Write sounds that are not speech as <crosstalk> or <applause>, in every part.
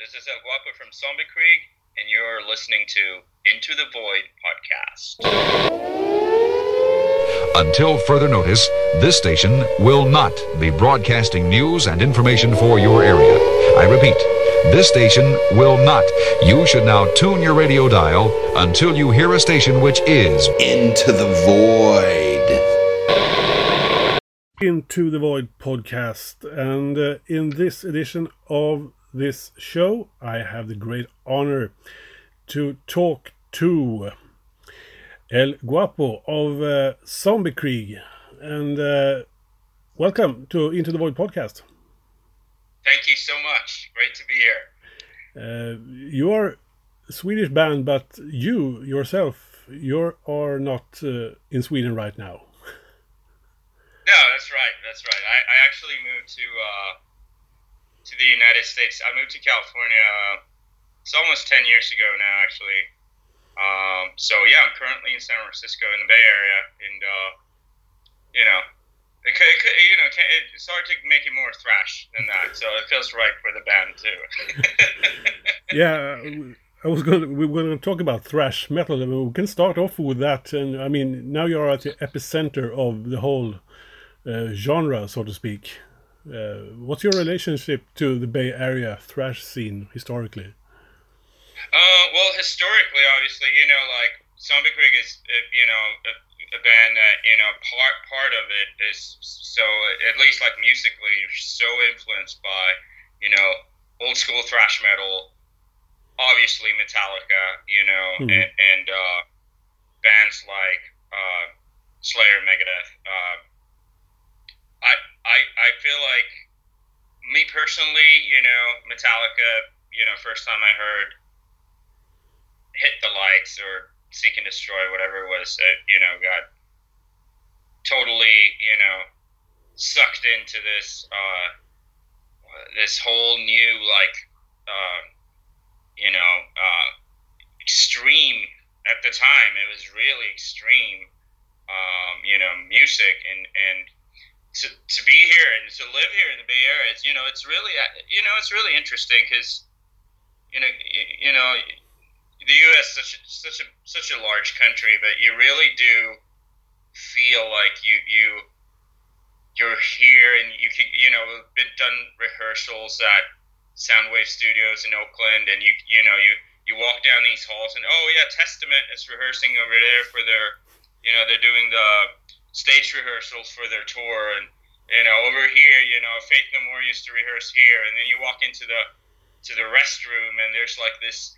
This is El Guapo from Zombie Creek, and you're listening to Into the Void podcast. Until further notice, this station will not be broadcasting news and information for your area. I repeat, this station will not. You should now tune your radio dial until you hear a station which is Into the Void. Into the Void podcast. And uh, in this edition of this show, I have the great honor to talk to El Guapo of uh, Zombie Krieg. And uh, welcome to Into the Void podcast. Thank you so much. Great to be here. Uh, you are a Swedish band, but you yourself, you are not uh, in Sweden right now. No, that's right. That's right. I, I actually moved to uh, to the United States. I moved to California. Uh, it's almost ten years ago now, actually. Um, so yeah, I'm currently in San Francisco in the Bay Area, and uh, you know, it, could, it could, you know, it's hard to make it more thrash than that. So it feels right for the band too. <laughs> yeah. I was going. To, we were going to talk about thrash metal. We can start off with that. And I mean, now you're at the epicenter of the whole uh, genre, so to speak. Uh, what's your relationship to the Bay Area thrash scene historically? Uh, well, historically, obviously, you know, like Zombie Krieg is, uh, you know, a, a, band that, you know, part part of it is so, at least like musically, so influenced by, you know, old school thrash metal, obviously Metallica, you know, mm-hmm. and, and uh, bands like uh, Slayer, Megadeth. Uh, I, I, I feel like me personally, you know, Metallica, you know, first time I heard Hit the Lights or Seek and Destroy, whatever it was, that, you know, got totally, you know, sucked into this, uh, this whole new, like, uh, you know, uh, extreme at the time. It was really extreme, um, you know, music and, and, to, to be here and to live here in the Bay Area, it's, you know, it's really, uh, you know, it's really interesting because, you know, you, know, the U.S. such a, such a such a large country, but you really do feel like you you you're here and you can you know been done rehearsals at Soundwave Studios in Oakland, and you you know you you walk down these halls and oh yeah, Testament is rehearsing over there for their you know they're doing the stage rehearsals for their tour, and you know over here, you know Faith No More used to rehearse here, and then you walk into the to the restroom, and there's like this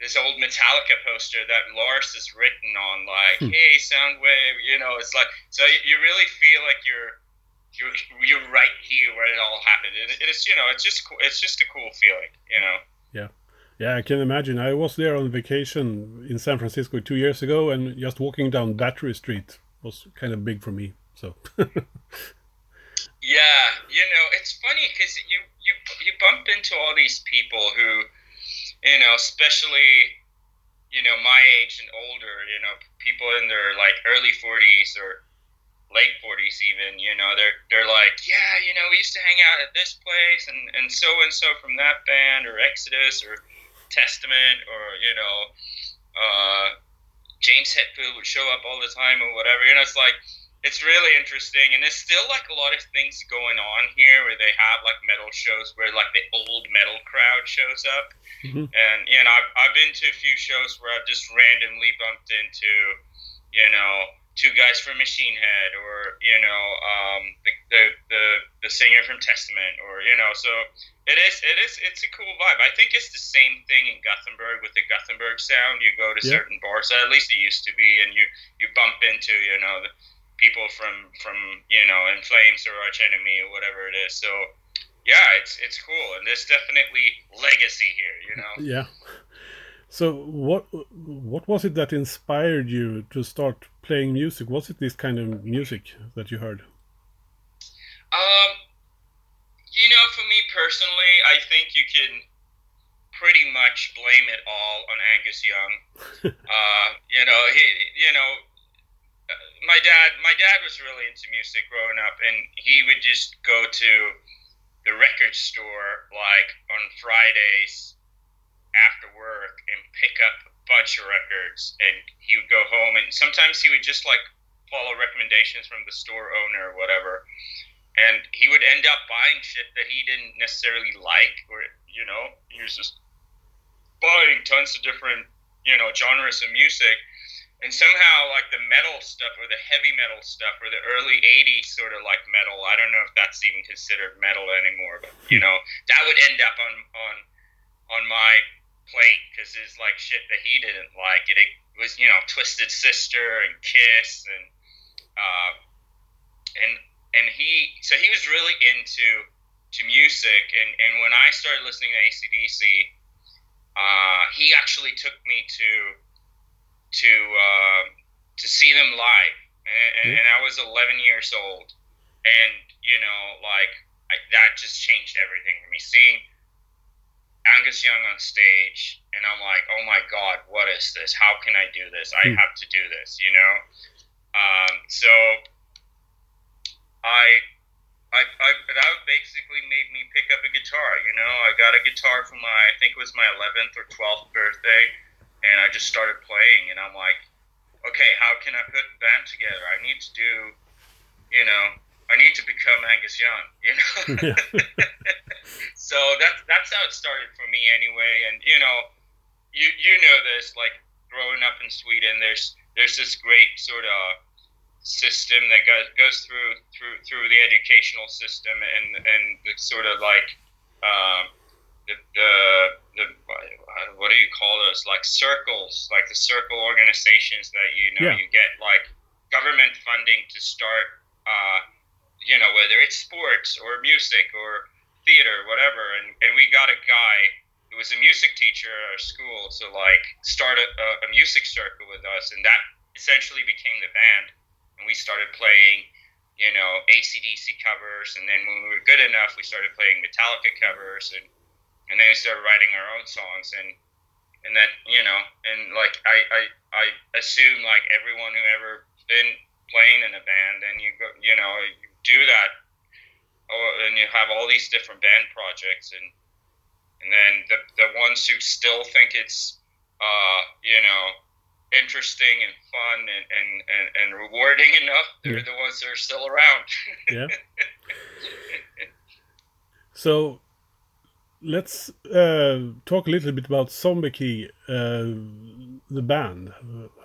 this old Metallica poster that Lars is written on, like hmm. "Hey Soundwave," you know, it's like so you really feel like you're you're you're right here where it all happened. It, it's you know it's just cool. It's just a cool feeling, you know. Yeah. Yeah, I can imagine. I was there on vacation in San Francisco two years ago, and just walking down Battery Street was kind of big for me. So. yeah, you know, it's funny because you you you bump into all these people who, you know, especially, you know, my age and older, you know, people in their like early forties or late forties even, you know, they're they're like, yeah, you know, we used to hang out at this place and and so and so from that band or Exodus or Testament or you know. Uh, James Hetfield would show up all the time or whatever. You know, it's like it's really interesting, and there's still like a lot of things going on here where they have like metal shows where like the old metal crowd shows up, mm-hmm. and you know I've, I've been to a few shows where I've just randomly bumped into, you know, two guys from Machine Head or you know um, the, the the the singer from Testament or you know so it is. It is. It's a cool vibe. I think it's the same thing in Gothenburg with the Gothenburg sound. You go to yeah. certain bars, at least it used to be, and you you bump into you know the people from from you know In Flames or Arch Enemy or whatever it is. So yeah, it's it's cool, and there's definitely legacy here. You know. <laughs> Yeah. So what what was it that inspired you to start playing music? Was it this kind of music that you heard? Um, you know, for me personally, I think you can pretty much blame it all on Angus Young. <laughs> uh, you know, he, you know, uh, my dad, my dad was really into music growing up, and he would just go to the record store like on Fridays after work and pick up bunch of records, and he would go home, and sometimes he would just like follow recommendations from the store owner or whatever, and he would end up buying shit that he didn't necessarily like, or you know, he was just buying tons of different you know genres of music and somehow like the metal stuff or the heavy metal stuff or the early 80s sort of like metal i don't know if that's even considered metal anymore but you hmm. know that would end up on on on my plate because it's like shit that he didn't like it, it was you know twisted sister and kiss and uh and and he so he was really into to music and and when i started listening to acdc uh he actually took me to to uh, to see them live, and, and, I was 11 years old, and you know, like I, that just changed everything for me. Seeing Angus Young on stage, and I'm like, oh my god, what is this? How can I do this? I hmm. have to do this, you know. Um, so I, I, I, that basically made me pick up a guitar. You know, I got a guitar for my, I think it was my 11th or 12th birthday and I just started playing, and I'm like, okay, how can I put a band together? I need to do, you know, I need to become Angus Young, you know. <laughs> <laughs> so that's that's how it started for me anyway, and you know, you you know this, like growing up in Sweden, there's there's this great sort of system that goes goes through through through the educational system and and the sort of like um, the, the the what do you call those like circles like the circle organizations that you know yeah. you get like government funding to start uh, you know whether it's sports or music or theater whatever. And, and we got a guy who was a music teacher at our school to like start a, a music circle with us. And that essentially became the band. And we started playing you know acdc covers. And then when we were good enough we started playing metallica covers. And and then we started writing our own songs. And and then you know and like I, I I assume like everyone who ever been playing in a band and you go you know you do that oh, and you have all these different band projects and and then the, the ones who still think it's uh, you know interesting and fun and, and, and, and rewarding enough they're yeah. the ones that are still around yeah <laughs> so let's uh, talk a little bit about Zombie Key, uh, the band.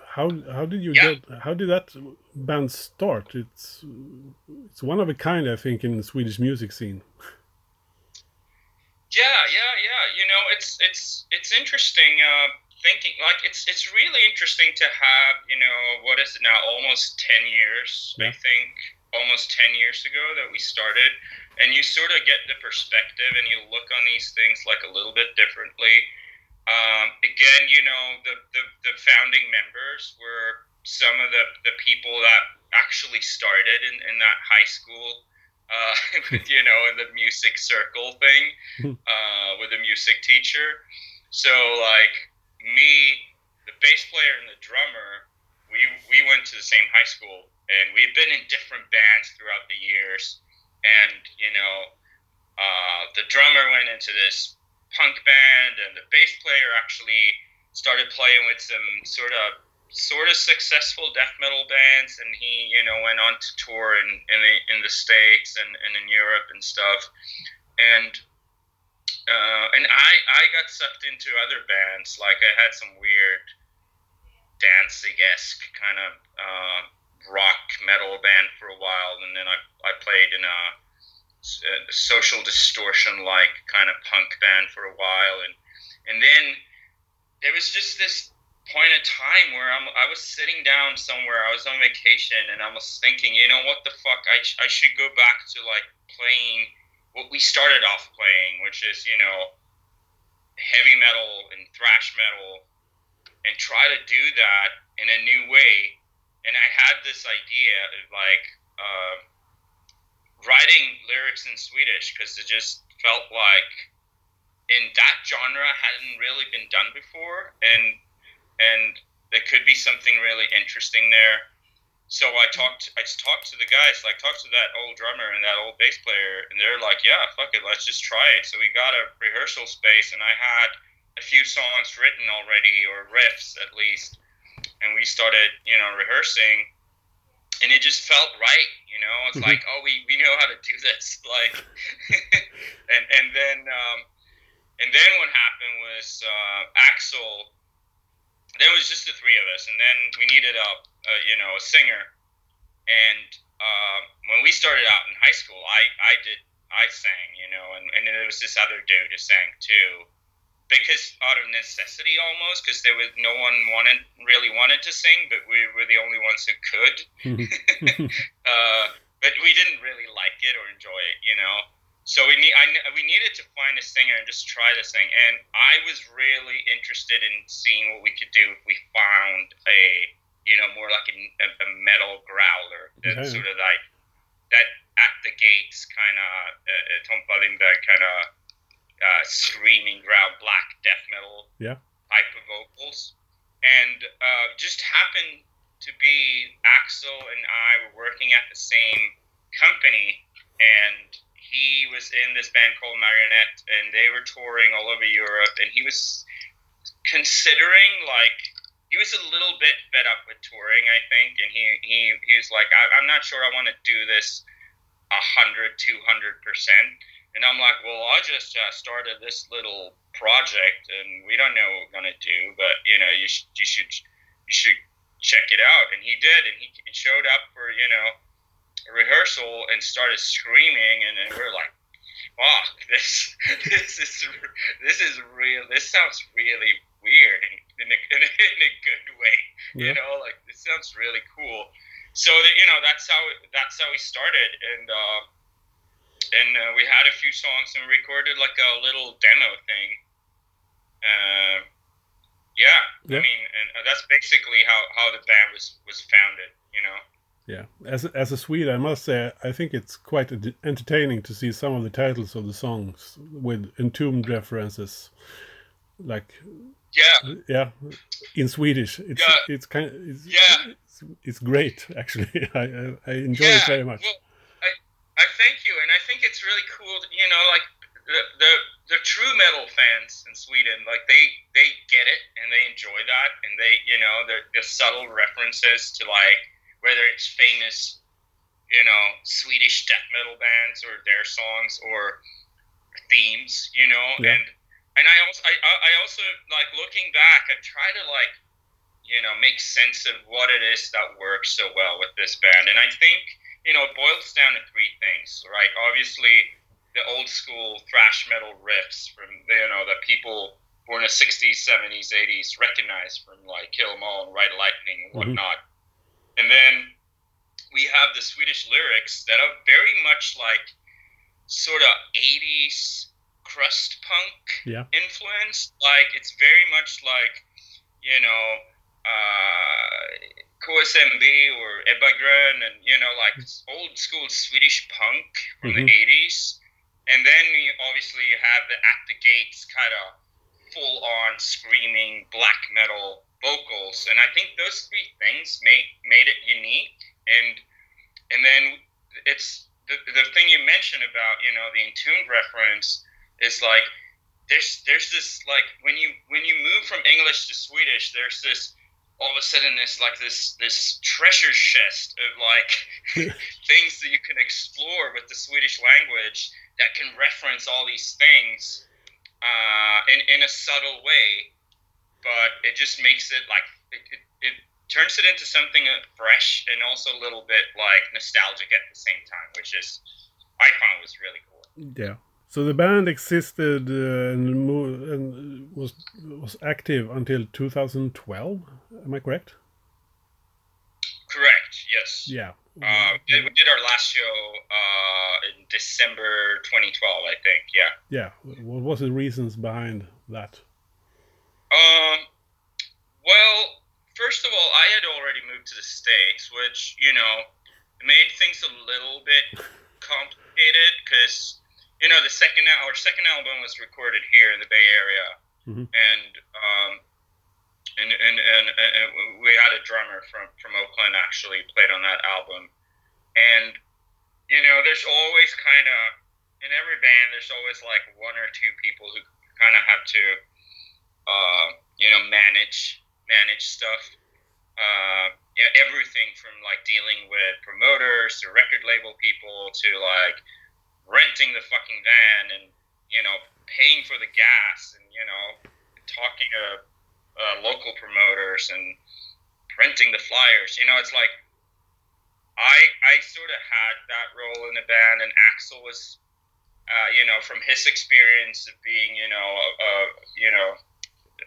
How how did you yeah. get? How did that band start? It's it's one of a kind, I think, in the Swedish music scene. Yeah, yeah, yeah. You know, it's it's it's interesting uh, thinking. Like, it's it's really interesting to have. You know, what is it now? Almost ten years, yeah. I think. Almost ten years ago that we started and you sort of get the perspective and you look on these things like a little bit differently. Um, again, you know, the, the, the, founding members were some of the, the people that actually started in, in that high school, uh, <laughs> with, you know, in the music circle thing uh, with a music teacher. So, like, me, the bass player and the drummer, we, we went to the same high school and we've been in different bands throughout the years. And you know uh, the drummer went into this punk band and the bass player actually started playing with some sort of sort of successful death metal bands. And he you know went on to tour in in the, in the states and, and in europe and stuff. And uh, and I, I got sucked into other bands. Like i had some weird Danzig esque kind of uh, rock metal band for a while, and then I, I played in a, a social distortion like kind of punk band for a while, and and then there was just this point of time where I'm, I was sitting down somewhere, I was on vacation, and I was thinking, you know, what the fuck, I, I should go back to like playing what we started off playing, which is, you know, heavy metal and thrash metal, and try to do that in a new way this idea of like uh, writing lyrics in Swedish because it just felt like in that genre hadn't really been done before, and and there could be something really interesting there. So I talked, I talked to the guys, like talked to that old drummer and that old bass player, and they're like, "Yeah, fuck it, let's just try it." So we got a rehearsal space, and I had a few songs written already or riffs at least, and we started you know rehearsing, and it just felt right. You know, it's Mhm. like oh we, we know how to do this <laughs> like, <laughs> and and then um, and then what happened was uh, Axel. There was just the three of us, and then we needed a, a you know a singer, and uh, when we started out in high school, I I did I sang, you know, and, and then there was this other dude who sang too, because out of necessity almost, because there was no one wanted really wanted to sing, but we were the only ones who could. <laughs> uh, but we didn't really like it or enjoy it, you know. So we need I, we needed to find a singer and just try to sing, and I was really interested in seeing what we could do if we found a you know more like a, a, metal growler that Yeah. sort of like that at the gates kind of uh, Tomas Lindberg kind of uh, screaming growl black death metal Yeah. type of vocals, and uh, just happened to be Axel and I were working at the same company, and he was in this band called Marionette, and they were touring all over Europe, and he was considering like he was a little bit fed up with touring, I think, and he he, he was like, I, I'm not sure I want to do this a hundred, two hundred percent. And I'm like, well, I just uh, started this little project, and we don't know what we're gonna do, but you know, you should you should you should check it out. And he did, and he, he showed up for you know a rehearsal and started screaming, and then we're like, fuck, <laughs> this this is this is real. This sounds really weird in, in, a, in, a, in a good way. yeah. You know, like this sounds really cool. So that you know, that's how that's how we started, and uh, and uh, we had a few songs and recorded like a little demo thing. Uh, yeah, Yeah. I mean, and uh, that's basically how, how the band was was founded. You know. Yeah, as a, as a Swede, I must say I think it's quite entertaining to see some of the titles of the songs with entombed references, like Yeah, yeah, in Swedish. It's Yeah. it's kind it's, Yeah. it's, it's great <laughs> actually. I I, enjoy it very much. Well, I, thank you, and I think it's really cool. That, you know, like the, the the true metal fans in Sweden, like they they get it and they enjoy that, and they you know the the subtle references to like whether it's famous, you know, Swedish death metal bands or their songs or themes, you know, Yeah. and and I also I, I I also like looking back, I try to like you know make sense of what it is that works so well with this band, and I think you know, it boils down to three things, right? Obviously, the old school thrash metal riffs from you know that people born in the '60s, '70s, '80s recognize from like Kill 'Em All and Ride Lightning and Mhm. whatnot. And then we have the Swedish lyrics that are very much like sort of '80s crust punk Yeah. influence. Like it's very much like you know. Uh, KSMB or Ebba Grön and you know like old school Swedish punk from Mhm. the 80s and then you obviously you have the at the gates kind of full on screaming black metal vocals. And I think those three things made made it unique. And and then it's the, the thing you mentioned about you know the Entombed reference is like there's there's this like when you when you move from English to Swedish there's this all of a sudden this like this this treasure chest of like <laughs> <laughs> things that you can explore with the Swedish language that can reference all these things uh, in in a subtle way, but it just makes it like it, it, it turns it into something uh, fresh and also a little bit like nostalgic at the same time, which is I found was really cool. Yeah. So the band existed uh, and, and was was active until 2012. Am I correct? Correct. Yes. Yeah. Uh, we did- our last show uh, in December 2012, I think. Yeah. Yeah. What was the reasons behind that? Um, well, first of all, I had already moved to the States, which, you know, made things a little bit <laughs> complicated because, you know, the second, our second album was recorded here in the Bay Area. Mhm. And, um, and, and, and, and we had a drummer from, from Oakland actually played on that album. And, you know, there's always kind of, in every band, there's always like one or two people who kind of have to uh, you know, manage manage stuff. Uh, yeah, everything from like dealing with promoters to record label people to like renting the fucking van and you know paying for the gas and you know talking to uh, local promoters and printing the flyers. You know, it's like I I sort of had that role in the band, and Axel was, uh, you know, from his experience of being, you know, a, a you know,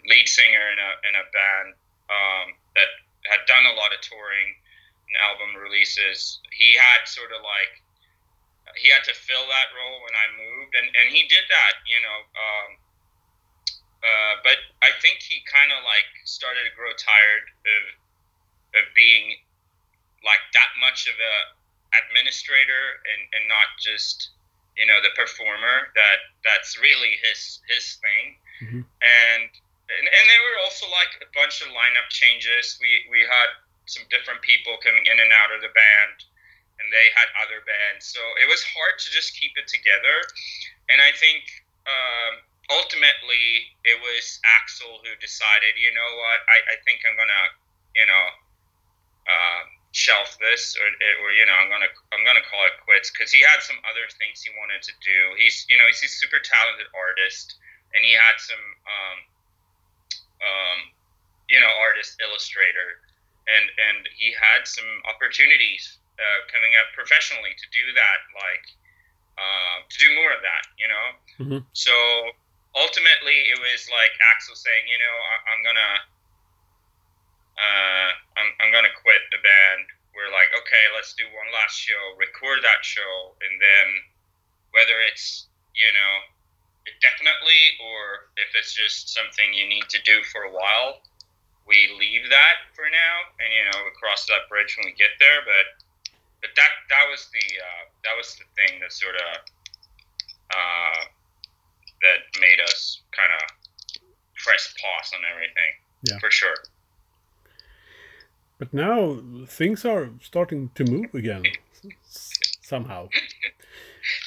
lead singer in a in a band um, that had done a lot of touring and album releases. He had sort of like he had to fill that role when I moved, and and he did that, you know. Um, uh, but I think he kind of like started to grow tired of of being like that much of a administrator and, and not just you know the performer that that's really his his thing. Mhm. and, and and there were also like a bunch of lineup changes. We we had some different people coming in and out of the band and they had other bands. So it was hard to just keep it together. And i think um, ultimately it was axel who decided you know what? I, I think i'm gonna you know uh, shelf this or, or you know i'm gonna i'm gonna call it quits. Because he had some other things he wanted to do. He's you know he's a super talented artist and he had some um, um, you know artist illustrator and and he had some opportunities uh, coming up professionally to do that like uh, to do more of that you know? Mhm. so ultimately it was like axel saying you know I, i'm gonna uh, I'm, I'm gonna quit the band. We're like, okay, let's do one last show, record that show, and then whether it's you know definitely or if it's just something you need to do for a while, we leave that for now, and you know we cross that bridge when we get there. But but that that was the uh, that was the thing that sort of uh, that made us kind of press pause on everything. Yeah. for sure. But now things are starting to move again somehow.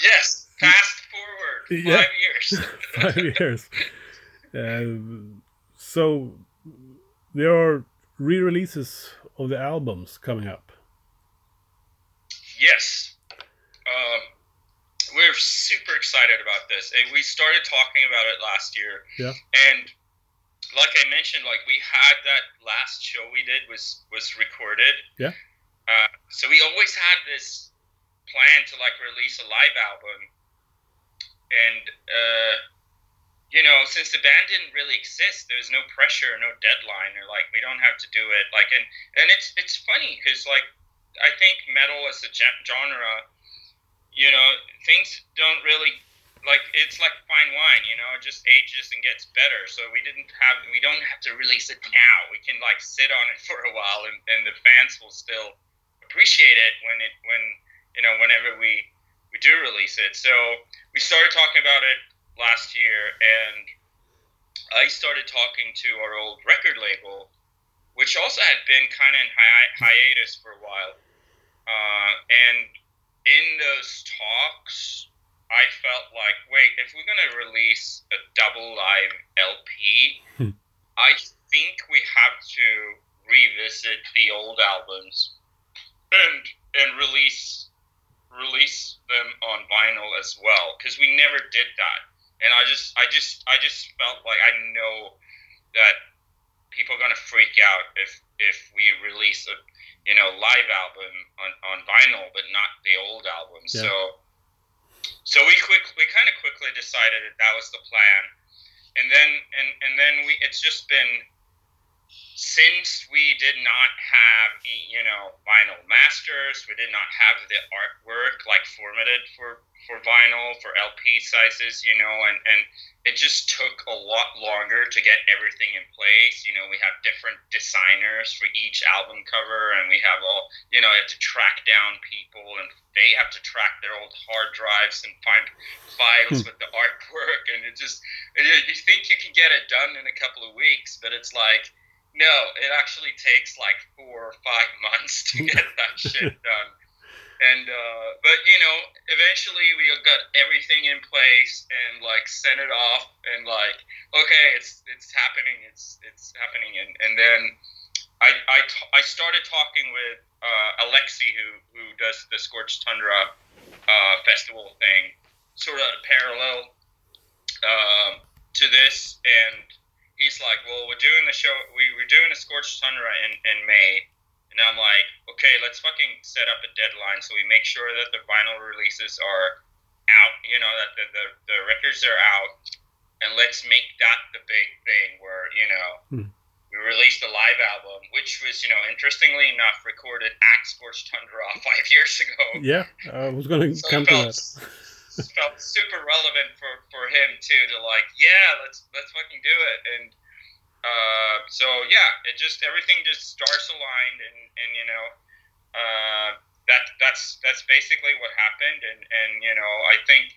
Yes, fast forward Yeah. five years. <laughs> Five years. Uh, so there are re-releases of the albums coming up. yes, um, we're super excited about this. And we started talking about it last year. Yeah. And like I mentioned, like we had that last show we did was was recorded. Yeah. Uh, so we always had this plan to like release a live album, and uh, you know, since the band didn't really exist, there was no pressure, no deadline. Or like we don't have to do it. Like and and it's it's funny because like I think metal as a genre, you know, things don't really like it's like fine wine, you know, it just ages and gets better. So we didn't have we don't have to release it now. We can like sit on it <laughs> for a while and, and the fans will still appreciate it when it when you know, whenever we we do release it. So we started talking about it last year and I started talking to our old record label, which also had been kind of in hi- hiatus for a while. Uh, and in those talks, I felt like, wait, if we're gonna release a double live LP, Hmm. I think we have to revisit the old albums and and release release them on vinyl as well because we never did that. And I just I just I just felt like I know that people are gonna freak out if if we release a you know live album on, on vinyl but not the old albums. Yeah. So so we quick we kind of quickly decided that that was the plan, and then and and then we it's just been since we did not have you know vinyl masters, we did not have the artwork like formatted for for vinyl for LP sizes, you know, and and it just took a lot longer to get everything in place. You know, we have different designers for each album cover, and we have all, you know, you have to track down people, and they have to track their old hard drives and find files hmm. with the artwork, and it just, you think you can get it done in a couple of weeks, but it's like, no, it actually takes like four or five <laughs> months to get that shit <laughs> done and uh, but you know eventually we got everything in place and like sent it off and like okay, it's it's happening, it's it's happening, and and then I I, t- I started talking with uh, Alexi who who does the Scorched Tundra uh, festival thing, sort of parallel um, to this, and he's like, well, we're doing the show, we were doing a Scorched Tundra in in May. And I'm like, okay, let's fucking set up a deadline so we make sure that the vinyl releases are out, you know, that the, the, the records are out, and let's make that the big thing where, you know, Hmm. we released a live album, which was, you know, interestingly enough, recorded at Scorched Tundra <laughs> five years ago. Yeah, I was going to So come it to felt, that. felt super relevant for, for him too to like, yeah, let's let's fucking do it. And uh, so yeah, it just everything just stars aligned, and and you know, uh, that that's that's basically what happened. And and you know, I think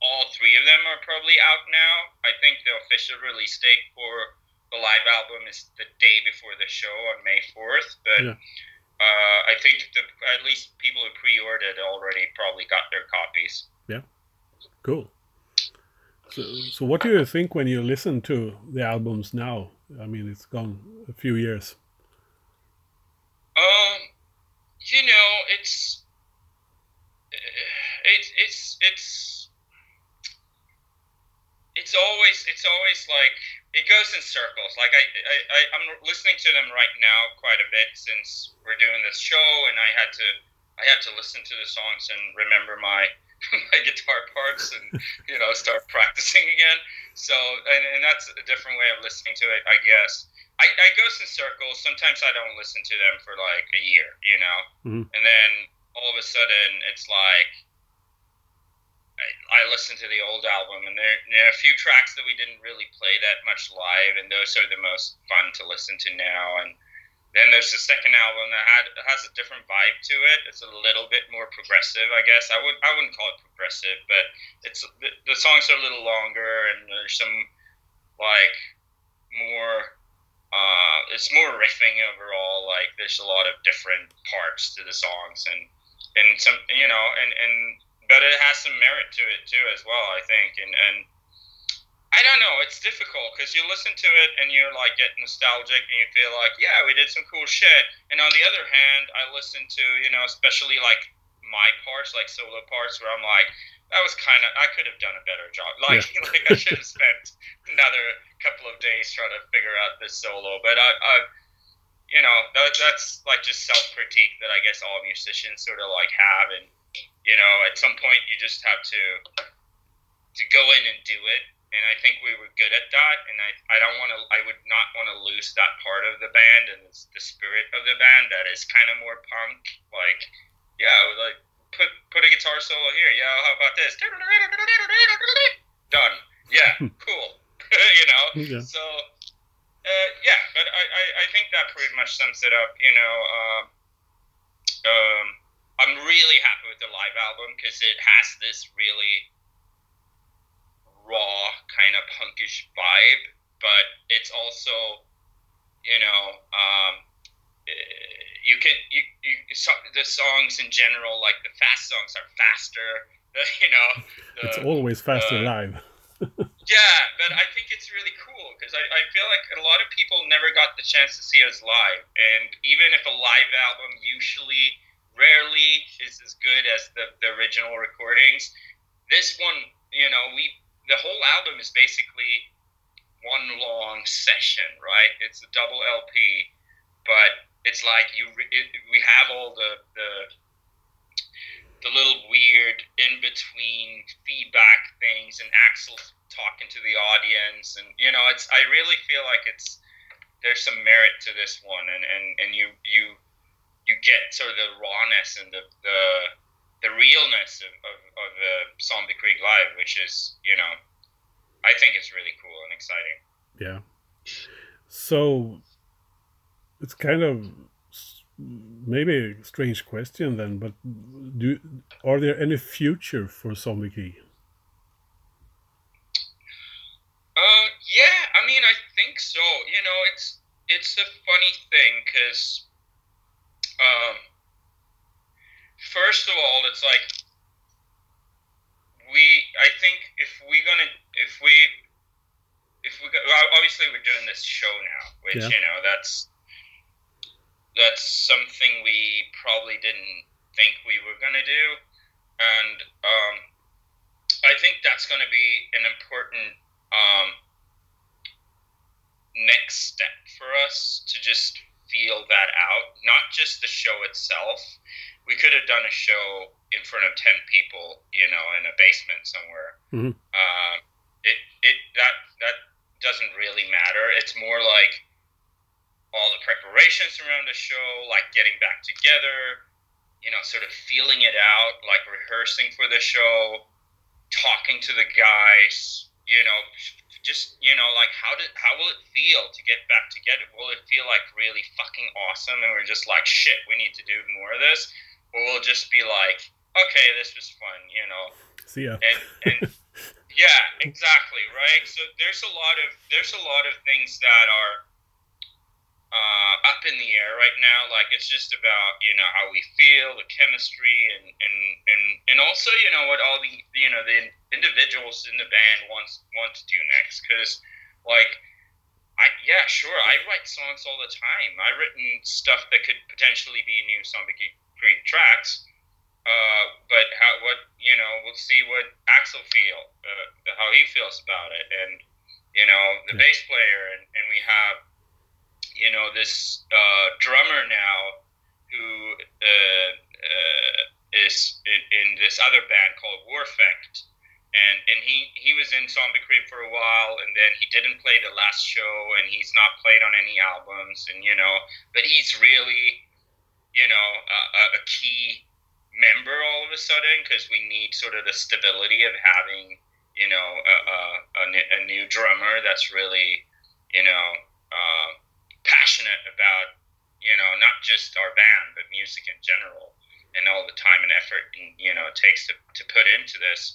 all three of them are probably out now. I think the official release date for the live album is the day before the show on May fourth, but. Yeah. Uh, I think the, at least people who pre-ordered already probably got their copies. Yeah, cool. So, so what do you think when you listen to the albums now? I mean, it's gone a few years. Um, you know, it's it's it's it's it's always it's always like it goes in circles. Like I, I, I I'm listening to them right now quite a bit since we're doing this show, and I had to I had to listen to the songs and remember my <laughs> my guitar parts and you know start practicing again. So and, and that's a different way of listening to it, I guess. I, I go in circles. Sometimes I don't listen to them for like a year, you know, Mhm. and then all of a sudden it's like I, I listen to the old album, and there, there are a few tracks that we didn't really play that much live, and those are the most fun to listen to now. And then there's the second album that had has a different vibe to it. It's a little bit more progressive, I guess. I would I wouldn't call it progressive, but it's the, the songs are a little longer, and there's some like more. Uh, it's more riffing overall. Like there's a lot of different parts to the songs, and and some you know, and and but it has some merit to it too as well. I think, and and I don't know. It's difficult because you listen to it and you're like get nostalgic and you feel like, yeah, we did some cool shit. And on the other hand, I listen to you know, especially like my parts, like solo parts, where I'm like, that was kind of I could have done a better job. Like, <laughs> like I should have spent another couple of days trying to figure out this solo. But I, I you know, that, that's like just self critique that I guess all musicians sort of like have, and you know, at some point you just have to to go in and do it. And I think we were good at that. And I, I don't want to, I would not want to lose that part of the band and the, the spirit of the band that is kind of more punk. Like, yeah, like put put a guitar solo here. Yeah, how about this? Done. Yeah, <laughs> cool. <laughs> you know. Yeah. So, uh, yeah, but I, I, I think that pretty much sums it up. You know, um, um, I'm really happy with the live album because it has this really raw kind of punkish vibe, but it's also, you know, um, eh, you can you, you the songs in general, like the fast songs, are faster. <laughs> You know, the, It's always faster uh, live. <laughs> yeah, but I think it's really cool because I, I feel like a lot of people never got the chance to see us live. And even if a live album usually rarely is as good as the, the original recordings, this one, you know, we the whole album is basically one long session, right? It's a double LP, but it's like you it, we have all the the the little weird in between feedback things and Axel talking to the audience and you know it's I really feel like it's there's some merit to this one and and, and you you you get sort of the rawness and the the, the realness of, of, of the Zombie Creek Live which is you know I think it's really cool and exciting Yeah. So it's kind of maybe a strange question then, but do are there any future for Zombie Key? Uh, yeah, I mean, I think so. You know, it's it's a funny thing because, um, first of all, it's like we. I think if we're gonna if we if we well, obviously we're doing this show now, which Yeah. you know that's that's something we probably didn't think we were gonna do, and um, I think that's gonna be an important um, next step for us to just feel that out. Not just the show itself. We could have done a show in front of ten people, you know, in a basement somewhere. Mhm. Um, it it that that doesn't really matter. It's more like all the preparations around the show, like getting back together, you know, sort of feeling it out, like rehearsing for the show, talking to the guys, you know, just you know, like how did how will it feel to get back together? Will it feel like really fucking awesome, and we're just like shit, we need to do more of this, or will just be like, okay, this was fun, you know, See ya. and and <laughs> yeah, exactly, right. So there's a lot of there's a lot of things that are uh, up in the air right now. Like it's just about you know how we feel, the chemistry, and and and and also you know what all the you know the individuals in the band wants want to do next. Because like I yeah sure I write songs all the time. I've written stuff that could potentially be a new Zombie Creek tracks. Uh, but how what you know we'll see what Axel feel uh, how he feels about it and you know the Yeah. bass player and, and we have you know this uh, drummer now who uh, uh, is in, in this other band called Warfect and and he he was in Zombie Creep for a while and then he didn't play the last show and he's not played on any albums and you know but he's really you know a, a, a key member all of a sudden because we need sort of the stability of having you know a a new drummer that's really you know uh, passionate about you know not just our band but music in general and all the time and effort and, you know it takes to, to put into this.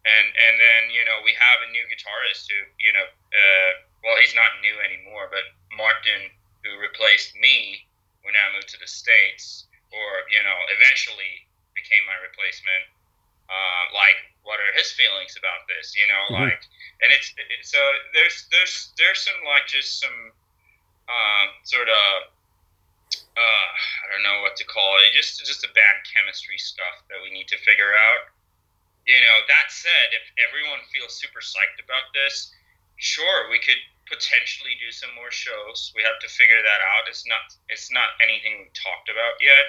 And and then you know we have a new guitarist who you know uh, well he's not new anymore but Martin who replaced me when I moved to the states or you know eventually became my replacement uh, like what are his feelings about this you know Mhm. like and it's it, so there's there's there's some like just some um, sort of uh, I don't know what to call it just just the bad chemistry stuff that we need to figure out you know that said if everyone feels super psyched about this sure we could potentially do some more shows. We have to figure that out. It's not it's not anything we talked about yet.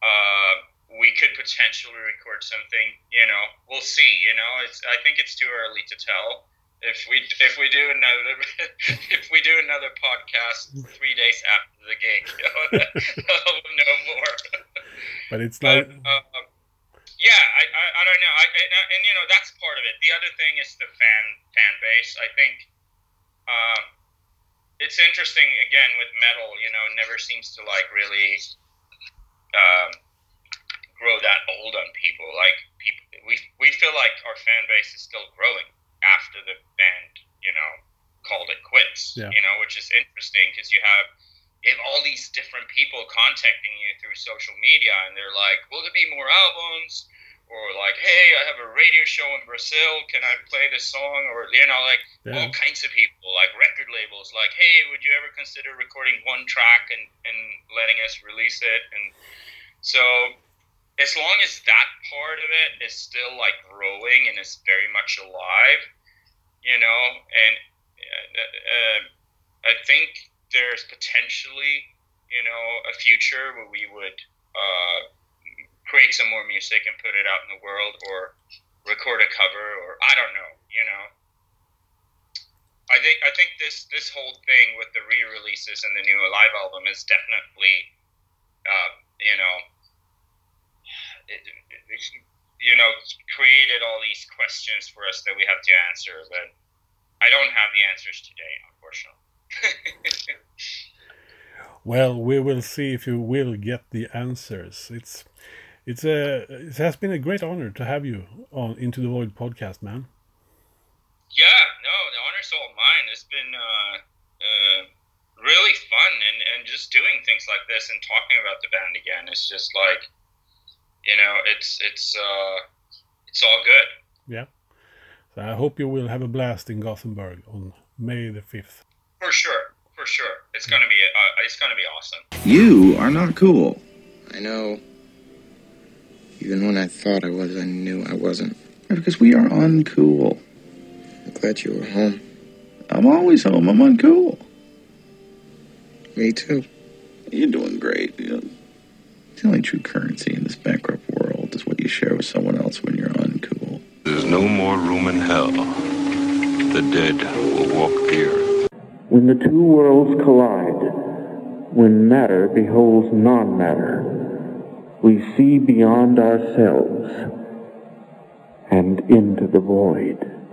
Uh, we could potentially record something you know we'll see you know it's i think it's too early to tell. If we if we do another <laughs> if we do another podcast three days after the gig you know, we'll know more. But it's but like um, yeah, I, I, I don't know, I, and, and you know that's part of it. The other thing is the fan fan base. I think um, it's interesting again with metal. You know, it never seems to like really um, grow that old on people. Like people, we we feel like our fan base is still growing after the band, you know, called it quits. Yeah. You know, which is interesting because you have you have all these different people contacting you through social media, and they're like, "Will there be more albums?" Or like, "Hey, I have a radio show in Brazil. Can I play this song?" Or you know, like yeah, all kinds of people, like record labels, like, "Hey, would you ever consider recording one track and and letting us release it?" And so, as long as that part of it is still like growing and is very much alive, you know, and uh, uh, I think there's potentially, you know, a future where we would uh, create some more music and put it out in the world, or record a cover, or I don't know, you know. I think I think this this whole thing with the re-releases and the new live album is definitely, uh, you know, it, it, you know, created all these questions for us that we have to answer. But I don't have the answers today, unfortunately. <laughs> well, we will see if you will get the answers. It's it's a it has been a great honor to have you on Into the Void podcast, man. Yeah, no, the honor's all mine. It's been uh, uh, really fun, and, and just doing things like this and talking about the band again. It's just like, you know, it's it's uh, it's all good. Yeah. So I hope you will have a blast in Gothenburg on May the 5th. For sure, for sure. It's gonna be uh, it's gonna be awesome. You are not cool. I know. Even when I thought I was, I knew I wasn't. Because we are uncool. I'm glad you were home. I'm always home. I'm uncool. Me too. You're doing great. You know, the only true currency in this bankrupt world is what you share with someone else when you're uncool. There's no more room in hell. The dead will walk here. When the two worlds collide, when matter beholds non-matter, we see beyond ourselves and into the void.